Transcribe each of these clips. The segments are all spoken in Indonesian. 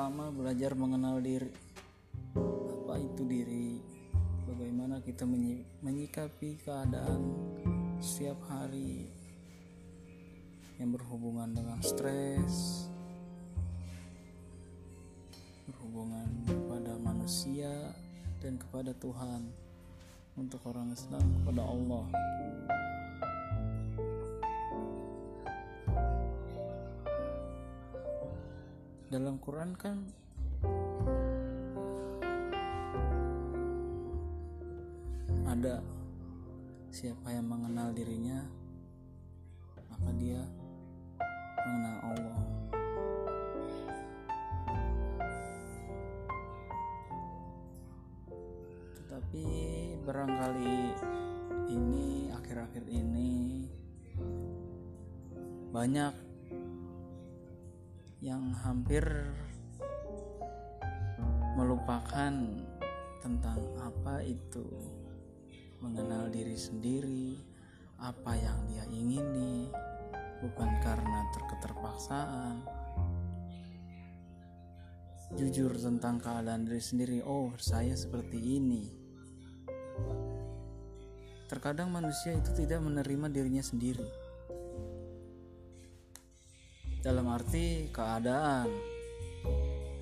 pertama belajar mengenal diri. Apa itu diri? Bagaimana kita menyikapi keadaan setiap hari yang berhubungan dengan stres berhubungan kepada manusia dan kepada Tuhan. Untuk orang Islam kepada Allah dalam Quran kan ada siapa yang mengenal dirinya maka dia mengenal Allah. Tetapi barangkali ini akhir-akhir ini banyak yang hampir melupakan tentang apa itu mengenal diri sendiri, apa yang dia ingini, bukan karena terketerpaksaan. Jujur tentang keadaan diri sendiri, oh saya seperti ini. Terkadang manusia itu tidak menerima dirinya sendiri. Dalam arti keadaan,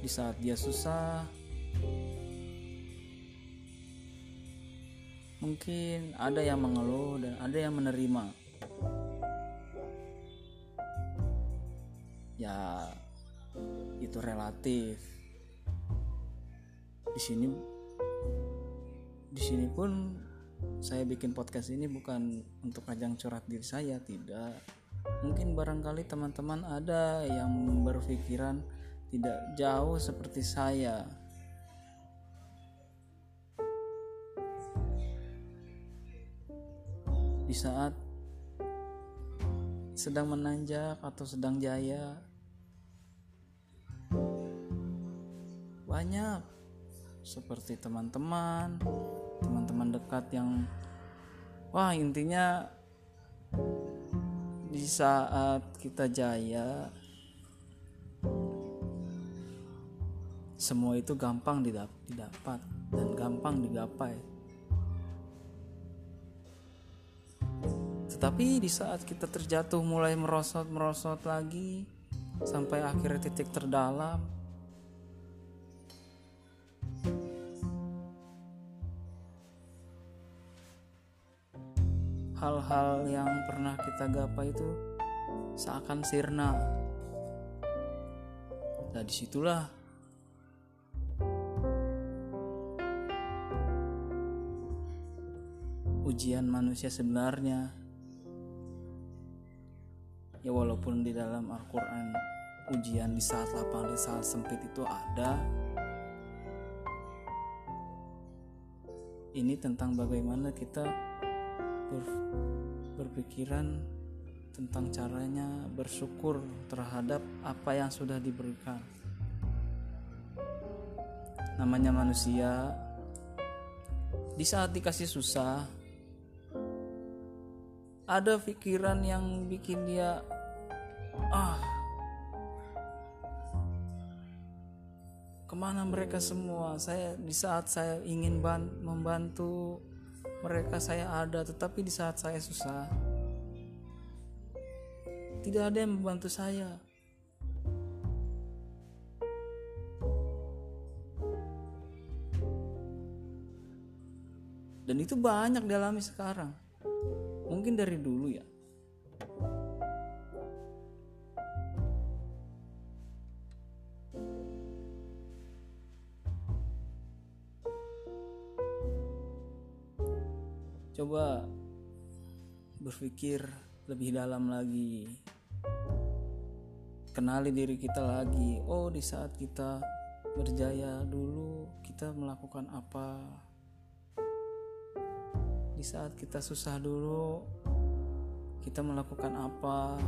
di saat dia susah, mungkin ada yang mengeluh dan ada yang menerima. Ya itu relatif. Di sini di sini pun saya bikin podcast ini bukan untuk ajang curhat diri saya tidak mungkin barangkali teman-teman ada yang berpikiran tidak jauh seperti saya. Di saat sedang menanjak atau sedang jaya banyak seperti teman-teman teman-teman dekat yang wah intinya di saat kita jaya semua itu gampang didapat dan gampang digapai. Tetapi di saat kita terjatuh mulai merosot-merosot lagi sampai akhirnya titik terdalam hal-hal yang pernah kita gapai itu seakan sirna. Nah di situlah ujian manusia sebenarnya ya walaupun di dalam Al-Quran ujian di saat lapang di saat sempit itu ada ini tentang bagaimana kita ber, berpikiran tentang caranya bersyukur terhadap apa yang sudah diberikan. Namanya manusia di saat dikasih susah ada pikiran yang bikin dia ah ke mana mereka semua? Saya di saat saya ingin membantu mereka saya ada tetapi di saat saya susah tidak ada yang membantu saya. Dan itu banyak dialami sekarang. Mungkin dari dulu ya coba berpikir lebih dalam lagi. Kenali diri kita lagi. Oh di saat kita berjaya dulu kita melakukan apa? Di saat kita susah dulu kita melakukan apa?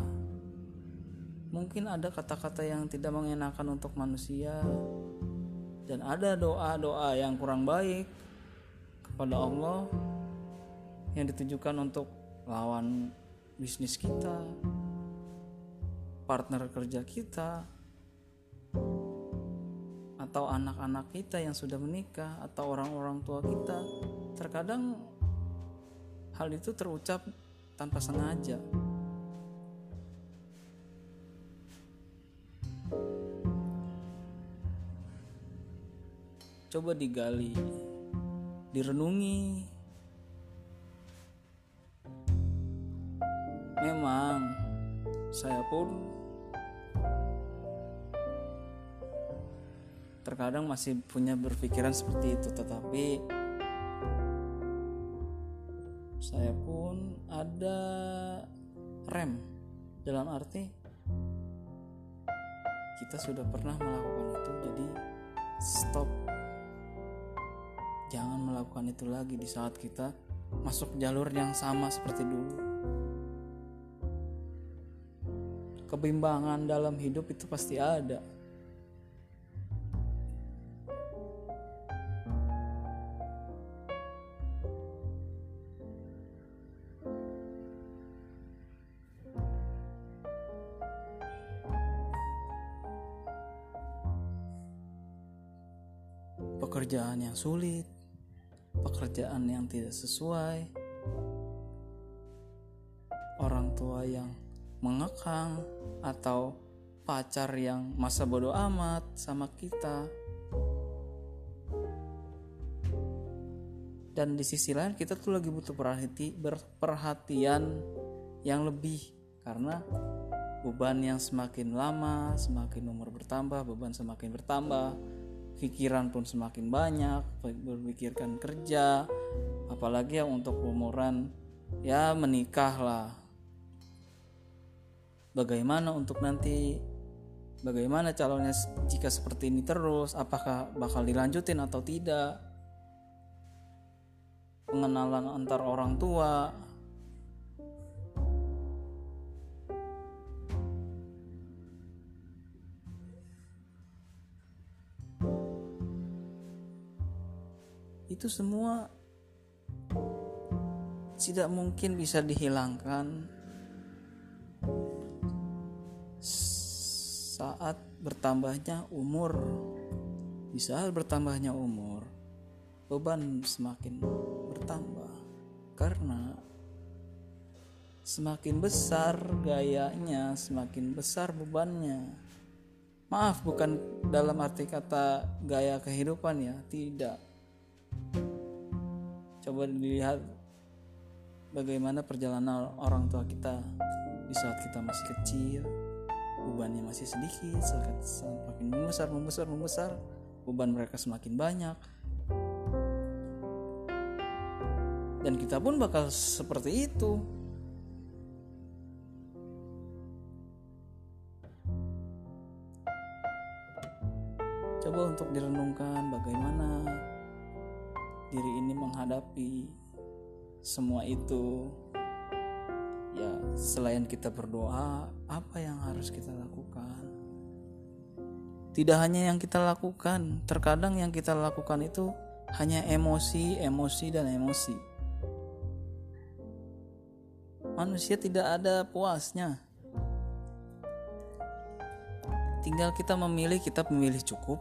Mungkin ada kata-kata yang tidak mengenakan untuk manusia. Dan ada doa-doa yang kurang baik kepada Allah yang ditujukan untuk lawan bisnis kita partner kerja kita atau anak-anak kita yang sudah menikah atau orang-orang tua kita. Terkadang hal itu terucap tanpa sengaja. Coba digali direnungi memang saya pun terkadang masih punya berpikiran seperti itu tetapi saya pun ada rem dalam arti kita sudah pernah melakukan itu jadi stop jangan melakukan itu lagi di saat kita masuk jalur yang sama seperti dulu. Kebimbangan dalam hidup itu pasti ada. Pekerjaan yang sulit, pekerjaan yang tidak sesuai, mengekang, atau pacar yang masa bodoh amat sama kita. Dan di sisi lain kita tuh lagi butuh perhati, perhatian yang lebih karena beban yang semakin lama, semakin umur bertambah, beban semakin bertambah, pikiran pun semakin banyak berpikirkan kerja apalagi yang untuk umuran ya menikah lah bagaimana untuk nanti bagaimana calonnya jika seperti ini terus apakah bakal dilanjutin atau tidak? Pengenalan antar orang tua. Itu semua tidak mungkin bisa dihilangkan saat bertambahnya umur. Di saat bertambahnya umur beban semakin bertambah karena semakin besar gayanya semakin besar bebannya. Maaf bukan dalam arti kata gaya kehidupan ya tidak. Coba dilihat bagaimana perjalanan orang tua kita di saat kita masih kecil, bebannya masih sedikit, semakin membesar, membesar, membesar, beban mereka semakin banyak. Dan kita pun bakal seperti itu. Coba untuk direnungkan bagaimana diri ini menghadapi semua itu ya selain kita berdoa apa yang harus kita lakukan? Tidak hanya yang kita lakukan terkadang yang kita lakukan itu hanya emosi emosi dan emosi. Manusia tidak ada puasnya. Tinggal kita memilih kita memilih cukup.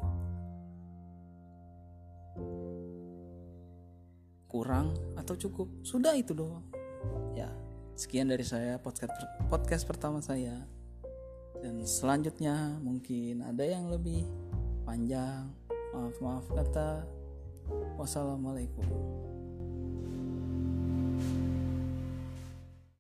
Kurang atau cukup? Sudah itu doang. Ya sekian dari saya podcast podcast pertama saya. Dan selanjutnya mungkin ada yang lebih panjang. Maaf maaf kata. Wassalamualaikum